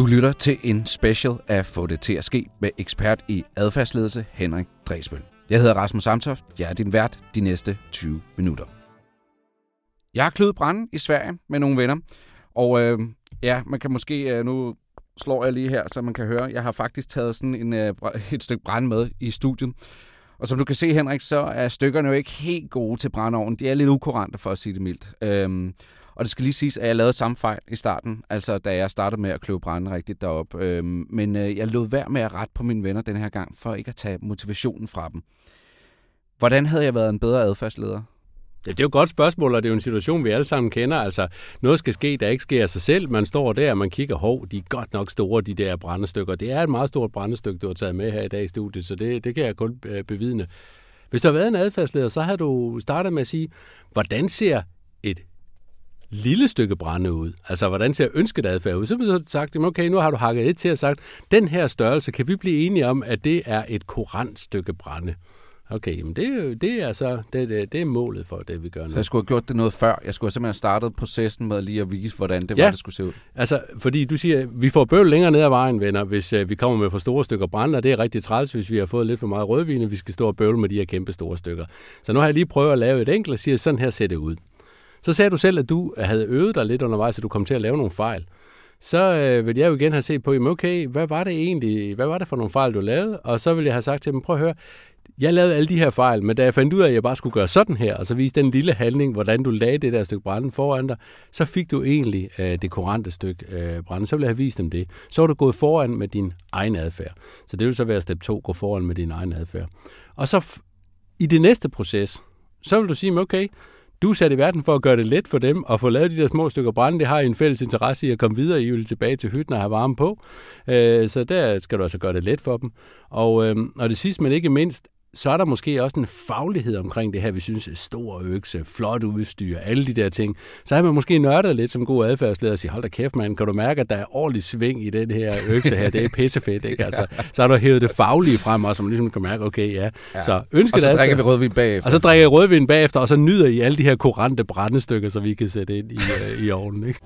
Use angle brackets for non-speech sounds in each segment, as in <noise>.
Du lytter til en special af Få det til at ske med ekspert i adfærdsledelse Henrik Dresbøl. Jeg hedder Rasmus Samtoft. Jeg er din vært de næste 20 minutter. Jeg har kløet branden i Sverige med nogle venner. Og øh, ja, man kan måske... Øh, nu slår jeg lige her, så man kan høre. Jeg har faktisk taget sådan en, øh, et stykke brand med i studiet. Og som du kan se, Henrik, så er stykkerne jo ikke helt gode til brændeovnen. De er lidt ukurante, for at sige det mildt. Øhm, og det skal lige siges, at jeg lavede samme fejl i starten, altså da jeg startede med at kløve brænde rigtigt derop. Øhm, men øh, jeg lod være med at rette på mine venner den her gang, for ikke at tage motivationen fra dem. Hvordan havde jeg været en bedre adfærdsleder? Ja, det er jo et godt spørgsmål, og det er jo en situation, vi alle sammen kender. Altså, noget skal ske, der ikke sker af sig selv. Man står der, og man kigger, hov, de er godt nok store, de der brændestykker. Det er et meget stort brændestykke, du har taget med her i dag i studiet, så det, det kan jeg kun øh, bevidne. Hvis du har været en adfærdsleder, så har du startet med at sige, hvordan ser et lille stykke brænde ud? Altså, hvordan ser ønsket adfærd ud? Så har du sagt, okay, nu har du hakket et til og sagt, den her størrelse, kan vi blive enige om, at det er et kurant stykke brænde? Okay, jamen det, det er så det, det, det er målet for det, vi gør nu. Så jeg skulle have gjort det noget før. Jeg skulle have simpelthen startet processen med lige at vise, hvordan det ja. var, det skulle se ud. altså, fordi du siger, vi får bøvl længere ned ad vejen, venner, hvis uh, vi kommer med for store stykker brænde, og det er rigtig træls, hvis vi har fået lidt for meget rødvin, og vi skal stå og bøvle med de her kæmpe store stykker. Så nu har jeg lige prøvet at lave et enkelt og siger, sådan her ser det ud. Så sagde du selv, at du havde øvet dig lidt undervejs, så du kom til at lave nogle fejl så øh, vil jeg jo igen have set på, okay, hvad var det egentlig, hvad var det for nogle fejl, du lavede? Og så vil jeg have sagt til dem, prøv at høre, jeg lavede alle de her fejl, men da jeg fandt ud af, at jeg bare skulle gøre sådan her, og så vise den lille handling, hvordan du lagde det der stykke brænde foran dig, så fik du egentlig øh, det korrente stykke øh, brænde. Så ville jeg have vist dem det. Så var du gået foran med din egen adfærd. Så det vil så være step 2, gå foran med din egen adfærd. Og så i det næste proces, så vil du sige, okay, du er sat i verden for at gøre det let for dem at få lavet de der små stykker brænde. Det har I en fælles interesse i at komme videre. I vil tilbage til hytten og have varme på. Øh, så der skal du altså gøre det let for dem. Og, øh, og det sidste, men ikke mindst, så er der måske også en faglighed omkring det her, vi synes er stor økse, flot udstyr, alle de der ting. Så har man måske nørdet lidt som god adfærdsleder og sige, hold da kæft mand, kan du mærke, at der er ordentlig sving i den her økse her, det er pissefedt, ikke? Altså, så har du hævet det faglige frem, og så man ligesom kan mærke, okay, ja. ja. Så ønsket og så drikker vi rødvin bagefter. Og så drikker jeg rødvin bagefter, og så nyder I alle de her kurante brændestykker, så vi kan sætte ind i, uh, i ovnen, ikke?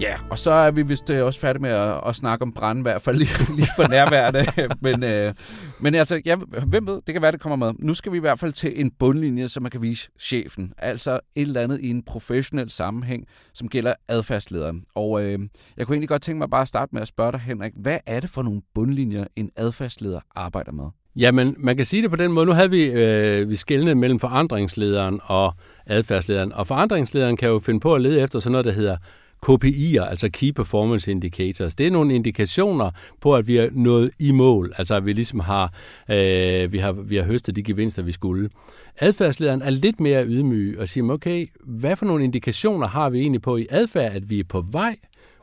Ja, og så er vi vist øh, også færdige med at, at snakke om brand, i hvert fald lige, <laughs> lige for nærværende. <laughs> men, øh, men altså, ja, hvem ved, det kan være, det kommer med. Nu skal vi i hvert fald til en bundlinje, som man kan vise chefen. Altså et eller andet i en professionel sammenhæng, som gælder adfærdslederen. Og øh, jeg kunne egentlig godt tænke mig bare at starte med at spørge dig, Henrik, hvad er det for nogle bundlinjer, en adfærdsleder arbejder med? Jamen, man kan sige det på den måde. Nu havde vi, øh, vi skældnet mellem forandringslederen og adfærdslederen. Og forandringslederen kan jo finde på at lede efter sådan noget, der hedder KPI'er, altså Key Performance Indicators. Det er nogle indikationer på, at vi er nået i mål, altså at vi ligesom har, øh, vi har, vi har høstet de gevinster, vi skulle. Adfærdslederen er lidt mere ydmyg og siger, okay, hvad for nogle indikationer har vi egentlig på i adfærd, at vi er på vej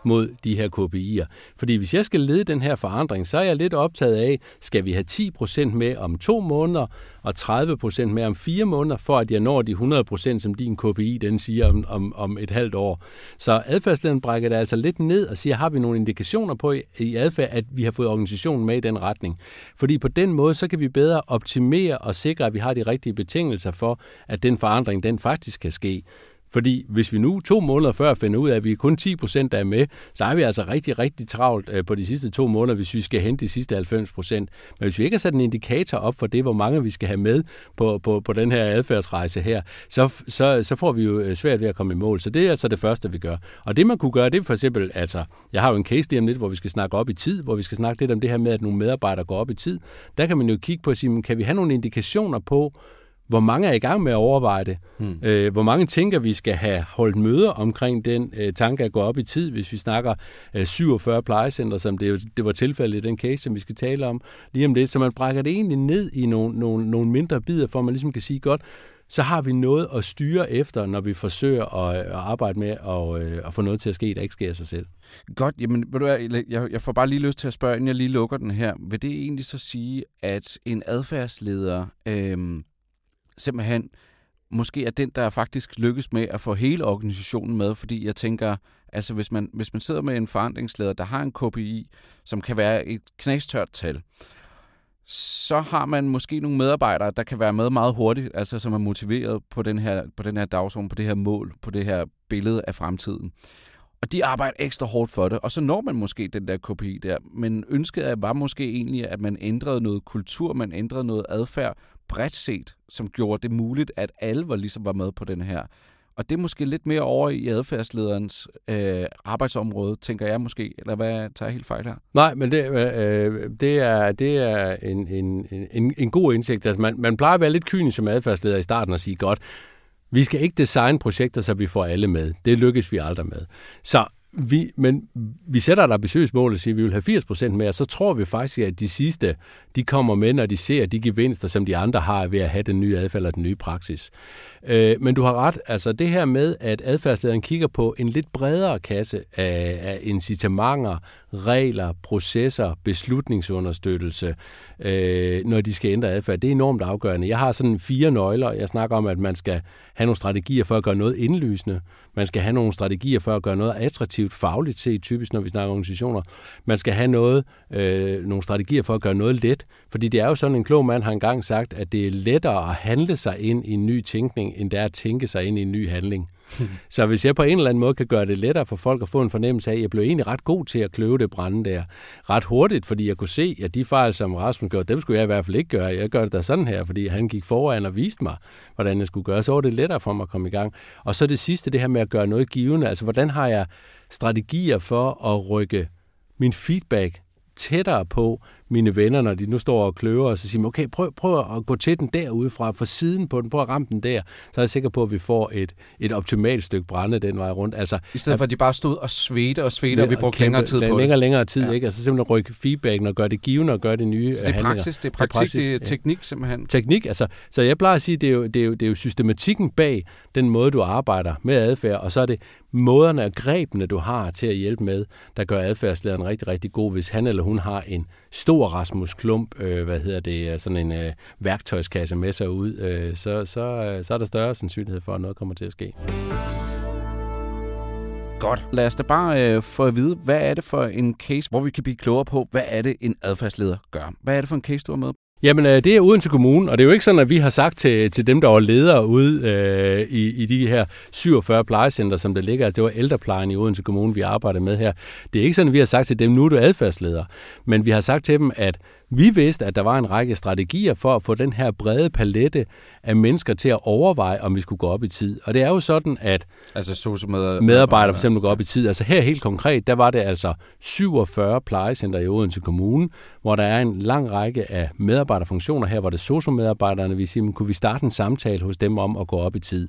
mod de her KPI'er. Fordi hvis jeg skal lede den her forandring, så er jeg lidt optaget af, skal vi have 10% med om to måneder, og 30% med om fire måneder, for at jeg når de 100%, som din KPI den siger om, om, om et halvt år. Så adfærdslederen brækker det altså lidt ned og siger, har vi nogle indikationer på i adfærd, at vi har fået organisationen med i den retning. Fordi på den måde, så kan vi bedre optimere og sikre, at vi har de rigtige betingelser for, at den forandring, den faktisk kan ske. Fordi hvis vi nu to måneder før finder ud af, at vi kun 10 procent, er med, så er vi altså rigtig, rigtig travlt øh, på de sidste to måneder, hvis vi skal hente de sidste 90 procent. Men hvis vi ikke har sat en indikator op for det, hvor mange vi skal have med på, på, på den her adfærdsrejse her, så, så, så får vi jo øh, svært ved at komme i mål. Så det er altså det første, vi gør. Og det man kunne gøre, det er for eksempel, altså, jeg har jo en case lige om lidt, hvor vi skal snakke op i tid, hvor vi skal snakke lidt om det her med, at nogle medarbejdere går op i tid. Der kan man jo kigge på og sige, kan vi have nogle indikationer på, hvor mange er i gang med at overveje det? Mm. Øh, hvor mange tænker, vi skal have holdt møder omkring den øh, tanke at gå op i tid, hvis vi snakker øh, 47 plejecenter, som det, det var tilfældet i den case, som vi skal tale om lige om lidt. Så man brækker det egentlig ned i nogle, nogle, nogle mindre bidder, for at man ligesom kan sige, godt, så har vi noget at styre efter, når vi forsøger at, at arbejde med at, øh, at få noget til at ske, der ikke sker af sig selv. Godt, jamen ved du hvad, jeg, jeg får bare lige lyst til at spørge, inden jeg lige lukker den her. Vil det egentlig så sige, at en adfærdsleder øh, simpelthen måske er den, der faktisk lykkes med at få hele organisationen med, fordi jeg tænker, altså hvis man, hvis man sidder med en forandringsleder, der har en KPI, som kan være et knastørt tal, så har man måske nogle medarbejdere, der kan være med meget hurtigt, altså som er motiveret på den her, på den her dagsorden, på det her mål, på det her billede af fremtiden. Og de arbejder ekstra hårdt for det, og så når man måske den der KPI der. Men ønsket var måske egentlig, at man ændrede noget kultur, man ændrede noget adfærd bredt set, som gjorde det muligt, at alle var ligesom var med på den her. Og det er måske lidt mere over i adfærdslederens øh, arbejdsområde, tænker jeg måske. Eller hvad tager jeg helt fejl her? Nej, men det, øh, øh det er, det er en, en, en, en god indsigt. Altså man, man plejer at være lidt kynisk som adfærdsleder i starten og sige, godt, vi skal ikke designe projekter, så vi får alle med. Det lykkes vi aldrig med. Så vi, men vi sætter et ambitiøst mål og siger, at vi vil have 80% mere, så tror vi faktisk, at de sidste, de kommer med, når de ser de gevinster, som de andre har ved at have den nye adfærd eller den nye praksis. Øh, men du har ret, altså det her med, at adfærdslederen kigger på en lidt bredere kasse af, af incitamenter, regler, processer, beslutningsunderstøttelse, øh, når de skal ændre adfærd, det er enormt afgørende. Jeg har sådan fire nøgler. Jeg snakker om, at man skal have nogle strategier for at gøre noget indlysende. Man skal have nogle strategier for at gøre noget attraktivt fagligt set, typisk når vi snakker organisationer. Man skal have noget, øh, nogle strategier for at gøre noget let, fordi det er jo sådan, en klog mand har engang sagt, at det er lettere at handle sig ind i en ny tænkning, end det er at tænke sig ind i en ny handling. <laughs> Så hvis jeg på en eller anden måde kan gøre det lettere for folk at få en fornemmelse af, at jeg blev egentlig ret god til at kløve det brænde der ret hurtigt, fordi jeg kunne se, at de fejl, som Rasmus gjorde, dem skulle jeg i hvert fald ikke gøre. Jeg gør det da sådan her, fordi han gik foran og viste mig, hvordan jeg skulle gøre. Så var det lettere for mig at komme i gang. Og så det sidste, det her med at gøre noget givende. Altså, hvordan har jeg strategier for at rykke min feedback tættere på mine venner, når de nu står og kløver, og så siger okay, prøv, prøv at gå til den derude fra, siden på den, prøv at ramme den der, så er jeg sikker på, at vi får et, et optimalt stykke brænde den vej rundt. Altså, I stedet for, at de bare stod og svedte og svedte, og vi brugte længere tid på det. Længere længere tid, ja. ikke? Altså simpelthen rykke feedbacken og gøre det givende og gøre det nye Så det er praksis, det er praktik, det er, praksis, det er teknik simpelthen? Teknik, altså, så jeg plejer at sige, det er, jo, det, er jo, det er jo systematikken bag den måde, du arbejder med adfærd, og så er det måderne og grebene, du har til at hjælpe med, der gør adfærdslederen rigtig, rigtig god, hvis han eller hun har en stor Rasmus Klump, øh, hvad hedder det, sådan en øh, værktøjskasse med sig ud, øh, så, så, øh, så er der større sandsynlighed for, at noget kommer til at ske. Godt. Lad os da bare øh, få at vide, hvad er det for en case, hvor vi kan blive klogere på, hvad er det, en adfærdsleder gør? Hvad er det for en case, du har med? Jamen, øh, det er Odense Kommune, og det er jo ikke sådan, at vi har sagt til, til dem, der var ledere ude øh, i, i de her 47 plejecenter, som der ligger, altså det var ældreplejen i Odense Kommune, vi arbejder med her. Det er ikke sådan, at vi har sagt til dem, nu er du adfærdsleder, men vi har sagt til dem, at vi vidste, at der var en række strategier for at få den her brede palette af mennesker til at overveje, om vi skulle gå op i tid. Og det er jo sådan, at altså, med, medarbejdere for eksempel går op i tid. Altså her helt konkret, der var det altså 47 plejecenter i Odense Kommune, hvor der er en lang række af medarbejderfunktioner. Her var det sociomedarbejderne, vi siger, kunne vi starte en samtale hos dem om at gå op i tid.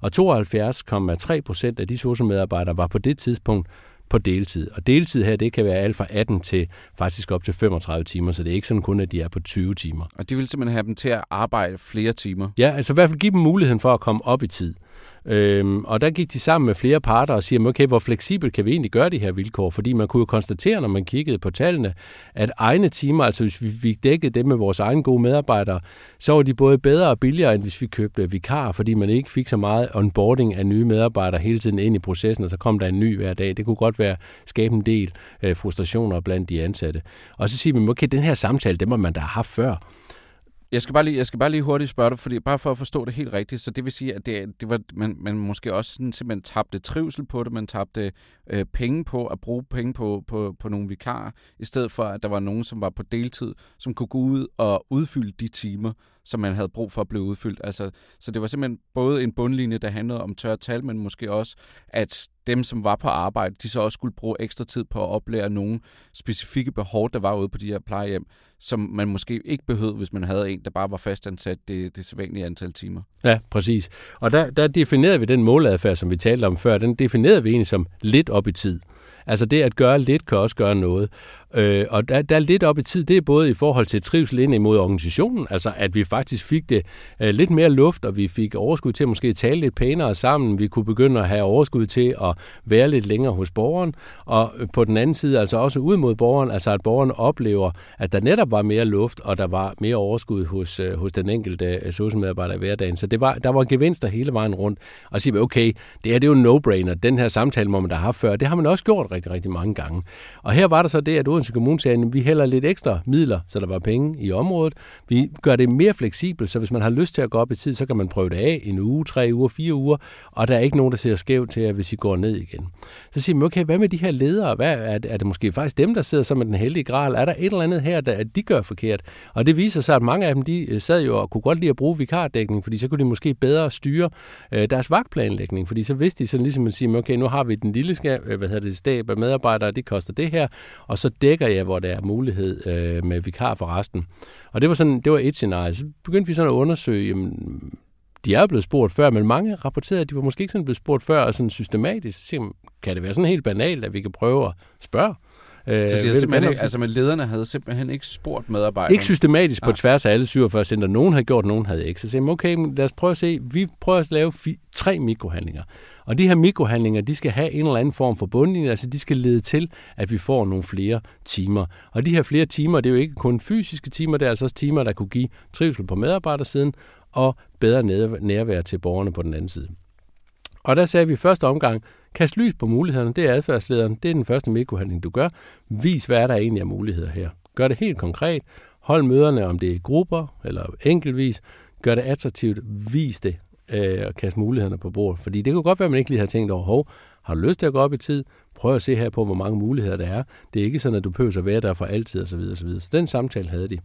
Og 72,3 procent af de sociomedarbejdere var på det tidspunkt på deltid. Og deltid her, det kan være alt fra 18 til faktisk op til 35 timer, så det er ikke sådan kun, at de er på 20 timer. Og de vil simpelthen have dem til at arbejde flere timer? Ja, altså i hvert fald give dem muligheden for at komme op i tid. Øhm, og der gik de sammen med flere parter og siger, okay, hvor fleksibelt kan vi egentlig gøre de her vilkår? Fordi man kunne jo konstatere, når man kiggede på tallene, at egne timer, altså hvis vi fik dækket dem med vores egne gode medarbejdere, så var de både bedre og billigere, end hvis vi købte vikar, fordi man ikke fik så meget onboarding af nye medarbejdere hele tiden ind i processen, og så kom der en ny hver dag. Det kunne godt være skabe en del øh, frustrationer blandt de ansatte. Og så siger vi, okay, den her samtale, den må man da have haft før. Jeg skal, bare lige, jeg skal bare lige hurtigt spørge dig, fordi, bare for at forstå det helt rigtigt. Så det vil sige, at det, det var, man, man måske også sådan, simpelthen tabte trivsel på det, man tabte øh, penge på at bruge penge på, på, på nogle vikarer, i stedet for, at der var nogen, som var på deltid, som kunne gå ud og udfylde de timer, som man havde brug for at blive udfyldt. Altså, så det var simpelthen både en bundlinje, der handlede om tørre tal, men måske også, at dem, som var på arbejde, de så også skulle bruge ekstra tid på at oplære nogle specifikke behov, der var ude på de her plejehjem, som man måske ikke behøvede, hvis man havde en, der bare var fastansat det, det sædvanlige antal timer. Ja, præcis. Og der, der definerede vi den måladfærd, som vi talte om før, den definerede vi egentlig som lidt op i tid. Altså det at gøre lidt kan også gøre noget. Øh, og der, der er lidt op i tid, det er både i forhold til trivsel ind imod organisationen, altså at vi faktisk fik det øh, lidt mere luft, og vi fik overskud til at måske tale lidt pænere sammen. Vi kunne begynde at have overskud til at være lidt længere hos borgeren, og på den anden side altså også ud mod borgeren, altså at borgeren oplever, at der netop var mere luft, og der var mere overskud hos, øh, hos den enkelte øh, socialmedarbejder i hverdagen. Så det var, der var gevinster hele vejen rundt. Og sige, okay, det her det er jo en no-brainer. Den her samtale må man da have haft før. Det har man også gjort rigtig, rigtig mange gange. Og her var der så det, at Odense Kommune sagde, at vi hælder lidt ekstra midler, så der var penge i området. Vi gør det mere fleksibelt, så hvis man har lyst til at gå op i tid, så kan man prøve det af en uge, tre uger, fire uger, og der er ikke nogen, der ser skævt til, jer, hvis I går ned igen. Så siger man, okay, hvad med de her ledere? Hvad, er, er det måske faktisk dem, der sidder som med den heldige gral? Er der et eller andet her, der at de gør forkert? Og det viser sig, at mange af dem, de øh, sad jo og kunne godt lide at bruge vikardækning, fordi så kunne de måske bedre styre øh, deres vagtplanlægning, fordi så vidste de sådan ligesom at sige, okay, nu har vi den lille skab, øh, hvad hedder det, stab af medarbejdere, det koster det her, og så dækker jeg, hvor der er mulighed øh, med vikar for resten. Og det var sådan, det var et scenarie. Så begyndte vi sådan at undersøge, jamen, de er blevet spurgt før, men mange rapporterede, at de var måske ikke sådan blevet spurgt før, og sådan systematisk. Så kan det være sådan helt banalt, at vi kan prøve at spørge? Øh, så de havde simpelthen ikke, altså med lederne havde simpelthen ikke spurgt medarbejderne? Ikke systematisk på ja. tværs af alle 47 center. Nogen havde gjort, nogen havde ikke. Så sagde okay, lad os prøve at se. Vi prøver at lave fi- tre mikrohandlinger. Og de her mikrohandlinger, de skal have en eller anden form for bundlinje, altså de skal lede til, at vi får nogle flere timer. Og de her flere timer, det er jo ikke kun fysiske timer, det er altså også timer, der kunne give trivsel på medarbejdersiden og bedre nærvær til borgerne på den anden side. Og der sagde vi i første omgang, kast lys på mulighederne, det er adfærdslederen, det er den første mikrohandling, du gør. Vis, hvad er der egentlig af muligheder her. Gør det helt konkret. Hold møderne, om det er grupper eller enkeltvis. Gør det attraktivt. Vis det øh, og kast mulighederne på bordet. Fordi det kan godt være, at man ikke lige har tænkt over, hov, har du lyst til at gå op i tid? Prøv at se her på, hvor mange muligheder der er. Det er ikke sådan, at du behøver at være der for altid osv. osv. Så den samtale havde de.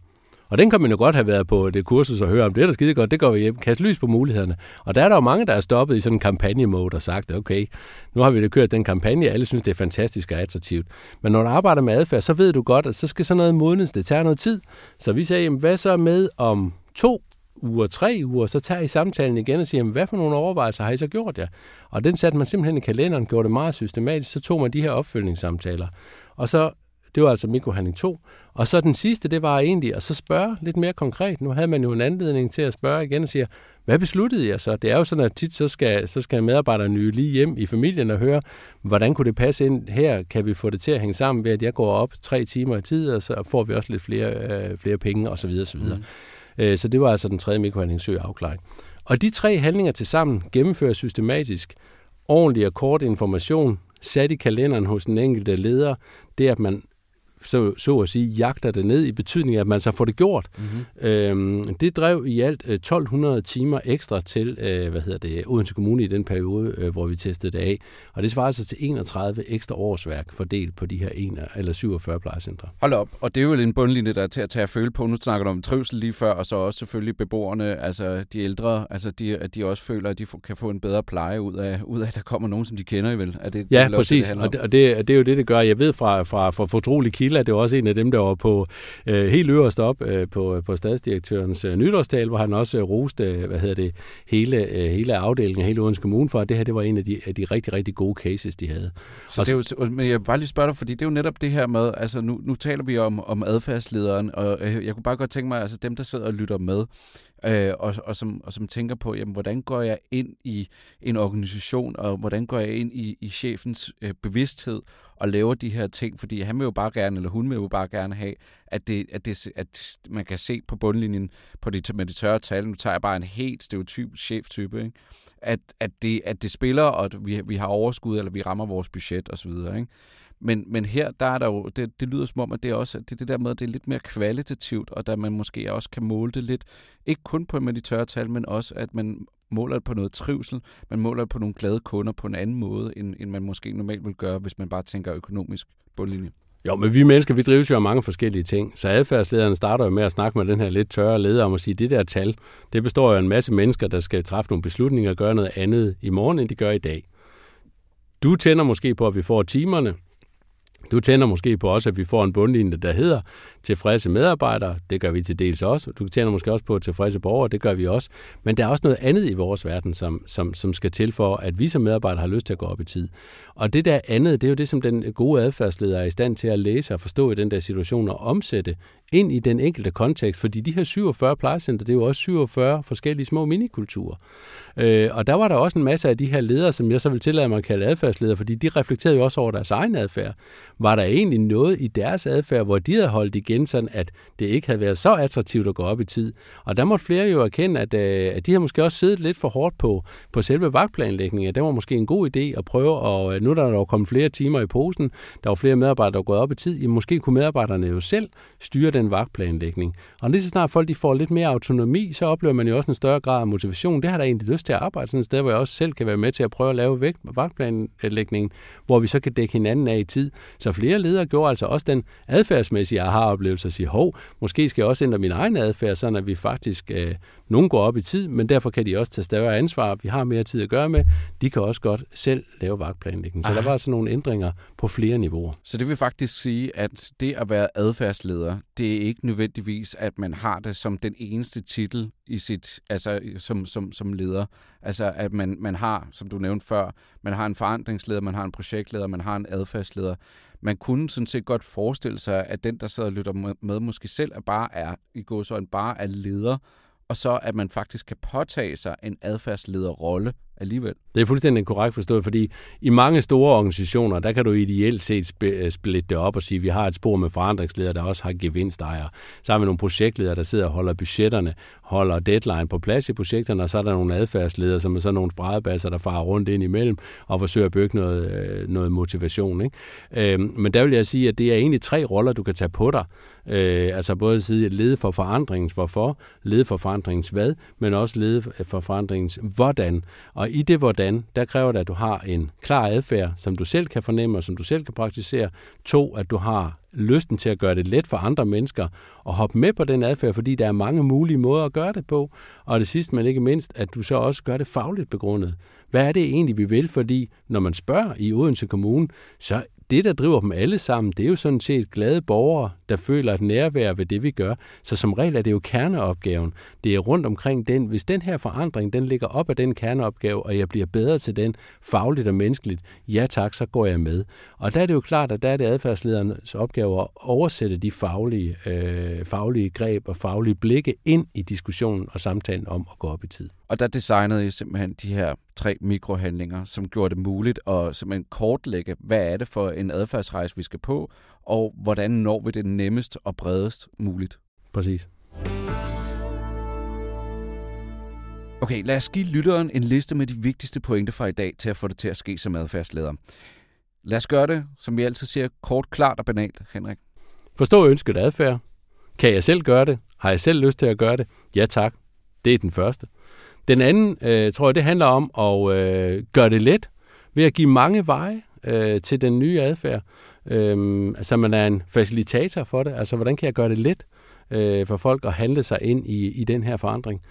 Og den kan man jo godt have været på det kursus og høre om. Det er da skide godt, det går vi hjem. Kast lys på mulighederne. Og der er der jo mange, der er stoppet i sådan en kampagnemode og sagt, okay, nu har vi da kørt den kampagne, alle synes, det er fantastisk og attraktivt. Men når du arbejder med adfærd, så ved du godt, at så skal sådan noget modnes, det tager noget tid. Så vi sagde, jamen, hvad så med om to uger, tre uger, så tager I samtalen igen og siger, jamen, hvad for nogle overvejelser har I så gjort jer? Og den satte man simpelthen i kalenderen, gjorde det meget systematisk, så tog man de her opfølgningssamtaler. Og så det var altså mikrohandling 2. Og så den sidste, det var egentlig at så spørge lidt mere konkret. Nu havde man jo en anledning til at spørge igen og sige, hvad besluttede jeg så? Det er jo sådan, at tit så skal, så skal medarbejderne nye lige hjem i familien og høre, hvordan kunne det passe ind her? Kan vi få det til at hænge sammen ved, at jeg går op tre timer i tid, og så får vi også lidt flere, øh, flere penge osv. osv. Mm. Øh, så det var altså den tredje mikrohandlingssøg afklaring. Og de tre handlinger til sammen gennemføres systematisk. Ordentlig og kort information, sat i kalenderen hos den enkelte leder, det at man så, så at sige, jagter det ned i betydning af, at man så får det gjort. Mm-hmm. Øhm, det drev i alt 1200 øh, timer ekstra til, øh, hvad hedder det, Odense Kommune i den periode, øh, hvor vi testede det af. Og det svarer altså til 31 ekstra årsværk fordelt på de her 1 eller 47 plejecentre. Hold op, og det er jo en bundlinje, der er til at tage at føle på. Nu snakker du om trivsel lige før, og så også selvfølgelig beboerne, altså de ældre, altså de, at de også føler, at de kan få en bedre pleje ud af, ud af at der kommer nogen, som de kender i vel. Er det, ja, det, præcis, det, og, det, og det, det er jo det, det gør. Jeg ved fra, fra, fra fortrolige kilder, Villa, det var også en af dem, der var på øh, helt øverst op øh, på, på stadsdirektørens øh, nytårstal, hvor han også øh, roste øh, hvad hedder det, hele, øh, hele afdelingen, hele Odense Kommune for, at det her det var en af de, af de rigtig, rigtig gode cases, de havde. Så og det er jo, men jeg vil bare lige spørge dig, fordi det er jo netop det her med, altså nu, nu taler vi om, om adfærdslederen, og øh, jeg kunne bare godt tænke mig, altså dem, der sidder og lytter med, øh, og, og, som, og som tænker på, jamen, hvordan går jeg ind i en organisation, og hvordan går jeg ind i, i chefens øh, bevidsthed, og laver de her ting, fordi han vil jo bare gerne, eller hun vil jo bare gerne have, at, det, at, det, at man kan se på bundlinjen på de, med de tørre tal, nu tager jeg bare en helt stereotyp cheftype, ikke? At, at, det, at det spiller, og at vi, vi har overskud, eller vi rammer vores budget osv., ikke? Men, men her, der er der jo, det, det lyder som om, at det er også det, det der med, at det er lidt mere kvalitativt, og der man måske også kan måle det lidt, ikke kun på med de tørre tal, men også, at man måler det på noget trivsel, man måler det på nogle glade kunder på en anden måde, end, end man måske normalt vil gøre, hvis man bare tænker økonomisk bundlinje. Jo, men vi mennesker, vi drives jo af mange forskellige ting. Så adfærdslederen starter jo med at snakke med den her lidt tørre leder om at sige, det der tal, det består jo af en masse mennesker, der skal træffe nogle beslutninger og gøre noget andet i morgen, end de gør i dag. Du tænder måske på, at vi får timerne, du tænder måske på også, at vi får en bundlinje, der hedder tilfredse medarbejdere. Det gør vi til dels også. Du tænder måske også på tilfredse borgere. Det gør vi også. Men der er også noget andet i vores verden, som, som, som skal til for, at vi som medarbejdere har lyst til at gå op i tid. Og det der andet, det er jo det, som den gode adfærdsleder er i stand til at læse og forstå i den der situation og omsætte ind i den enkelte kontekst. Fordi de her 47 plejecenter, det er jo også 47 forskellige små minikulturer. Øh, og der var der også en masse af de her ledere, som jeg så vil tillade mig at kalde adfærdsledere, fordi de reflekterede jo også over deres egen adfærd. var der egentlig noget i deres adfærd, hvor de havde holdt igen, sådan at det ikke havde været så attraktivt at gå op i tid. Og der måtte flere jo erkende, at, øh, at de har måske også siddet lidt for hårdt på, på selve vagtplanlægningen. Det var måske en god idé at prøve, og øh, nu er der jo kommet flere timer i posen, der var flere medarbejdere, der var gået op i tid. Måske kunne medarbejderne jo selv styre den vagtplanlægning. Og lige så snart folk de får lidt mere autonomi, så oplever man jo også en større grad af motivation. Det har der egentlig lyst til at arbejde sådan et sted, hvor jeg også selv kan være med til at prøve at lave vagtplanlægningen, hvor vi så kan dække hinanden af i tid. Så flere ledere gjorde altså også den adfærdsmæssige aha-oplevelse at sige, hov, måske skal jeg også ændre min egen adfærd, sådan at vi faktisk, øh, nogen går op i tid, men derfor kan de også tage større ansvar. Vi har mere tid at gøre med. De kan også godt selv lave vagtplanlægning. Så Aha. der var altså nogle ændringer på flere niveauer. Så det vil faktisk sige, at det at være adfærdsleder, det er ikke nødvendigvis, at man har det som den eneste titel i sit, altså som, som, som leder. Altså at man, man har, som du nævnte før, man har en forandringsleder, man har en projektleder, man har en adfærdsleder. Man kunne sådan set godt forestille sig, at den, der sidder og lytter med, måske selv er bare er, i gåsøjne, bare er leder, og så at man faktisk kan påtage sig en adfærdslederrolle alligevel. Det er fuldstændig korrekt forstået, fordi i mange store organisationer, der kan du ideelt set øh, splitte det op og sige, at vi har et spor med forandringsledere, der også har gevinstejere. Så har vi nogle projektledere, der sidder og holder budgetterne, holder deadline på plads i projekterne, og så er der nogle adfærdsledere, som er sådan nogle spredebasser, der farer rundt ind imellem og forsøger at bygge noget, øh, noget motivation. Ikke? Øhm, men der vil jeg sige, at det er egentlig tre roller, du kan tage på dig. Øh, altså både sige lede for forandringens hvorfor, lede for forandringens hvad, men også lede øh, for forandringens hvordan. Og i det hvordan, der kræver det, at du har en klar adfærd, som du selv kan fornemme og som du selv kan praktisere. To, at du har lysten til at gøre det let for andre mennesker og hoppe med på den adfærd, fordi der er mange mulige måder at gøre det på. Og det sidste, men ikke mindst, at du så også gør det fagligt begrundet. Hvad er det egentlig, vi vil? Fordi når man spørger i Odense Kommune, så det, der driver dem alle sammen, det er jo sådan set glade borgere, der føler et nærvær ved det, vi gør. Så som regel er det jo kerneopgaven. Det er rundt omkring den. Hvis den her forandring, den ligger op af den kerneopgave, og jeg bliver bedre til den fagligt og menneskeligt, ja tak, så går jeg med. Og der er det jo klart, at der er det adfærdslederens opgave at oversætte de faglige, øh, faglige greb og faglige blikke ind i diskussionen og samtalen om at gå op i tid. Og der designede I simpelthen de her tre mikrohandlinger, som gjorde det muligt at simpelthen kortlægge, hvad er det for en adfærdsrejse, vi skal på, og hvordan når vi det nemmest og bredest muligt. Præcis. Okay, lad os give lytteren en liste med de vigtigste pointer fra i dag til at få det til at ske som adfærdsleder. Lad os gøre det, som vi altid siger, kort, klart og banalt, Henrik. Forstå ønsket adfærd. Kan jeg selv gøre det? Har jeg selv lyst til at gøre det? Ja tak. Det er den første. Den anden, øh, tror jeg, det handler om at øh, gøre det let ved at give mange veje øh, til den nye adfærd. Øhm, altså man er en facilitator for det. Altså hvordan kan jeg gøre det let øh, for folk at handle sig ind i, i den her forandring?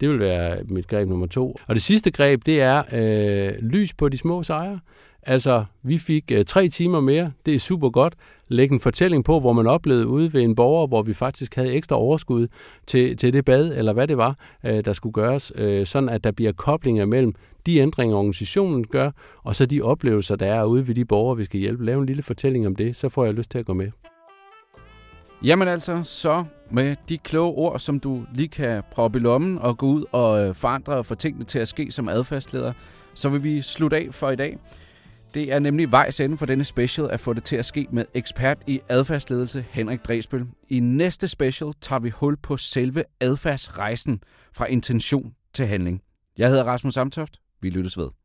Det vil være mit greb nummer to. Og det sidste greb, det er øh, lys på de små sejre. Altså, vi fik øh, tre timer mere. Det er super godt lægge en fortælling på, hvor man oplevede ude ved en borger, hvor vi faktisk havde ekstra overskud til, til det bad, eller hvad det var, øh, der skulle gøres, øh, sådan at der bliver koblinger mellem de ændringer, organisationen gør, og så de oplevelser, der er ude ved de borgere, vi skal hjælpe. Lave en lille fortælling om det, så får jeg lyst til at gå med. Jamen altså, så med de kloge ord, som du lige kan proppe i lommen og gå ud og øh, forandre og få tingene til at ske som adfærdsleder, så vil vi slutte af for i dag. Det er nemlig vejs ende for denne special at få det til at ske med ekspert i adfærdsledelse Henrik Dresbøl. I næste special tager vi hul på selve adfærdsrejsen fra intention til handling. Jeg hedder Rasmus Samtoft. Vi lyttes ved.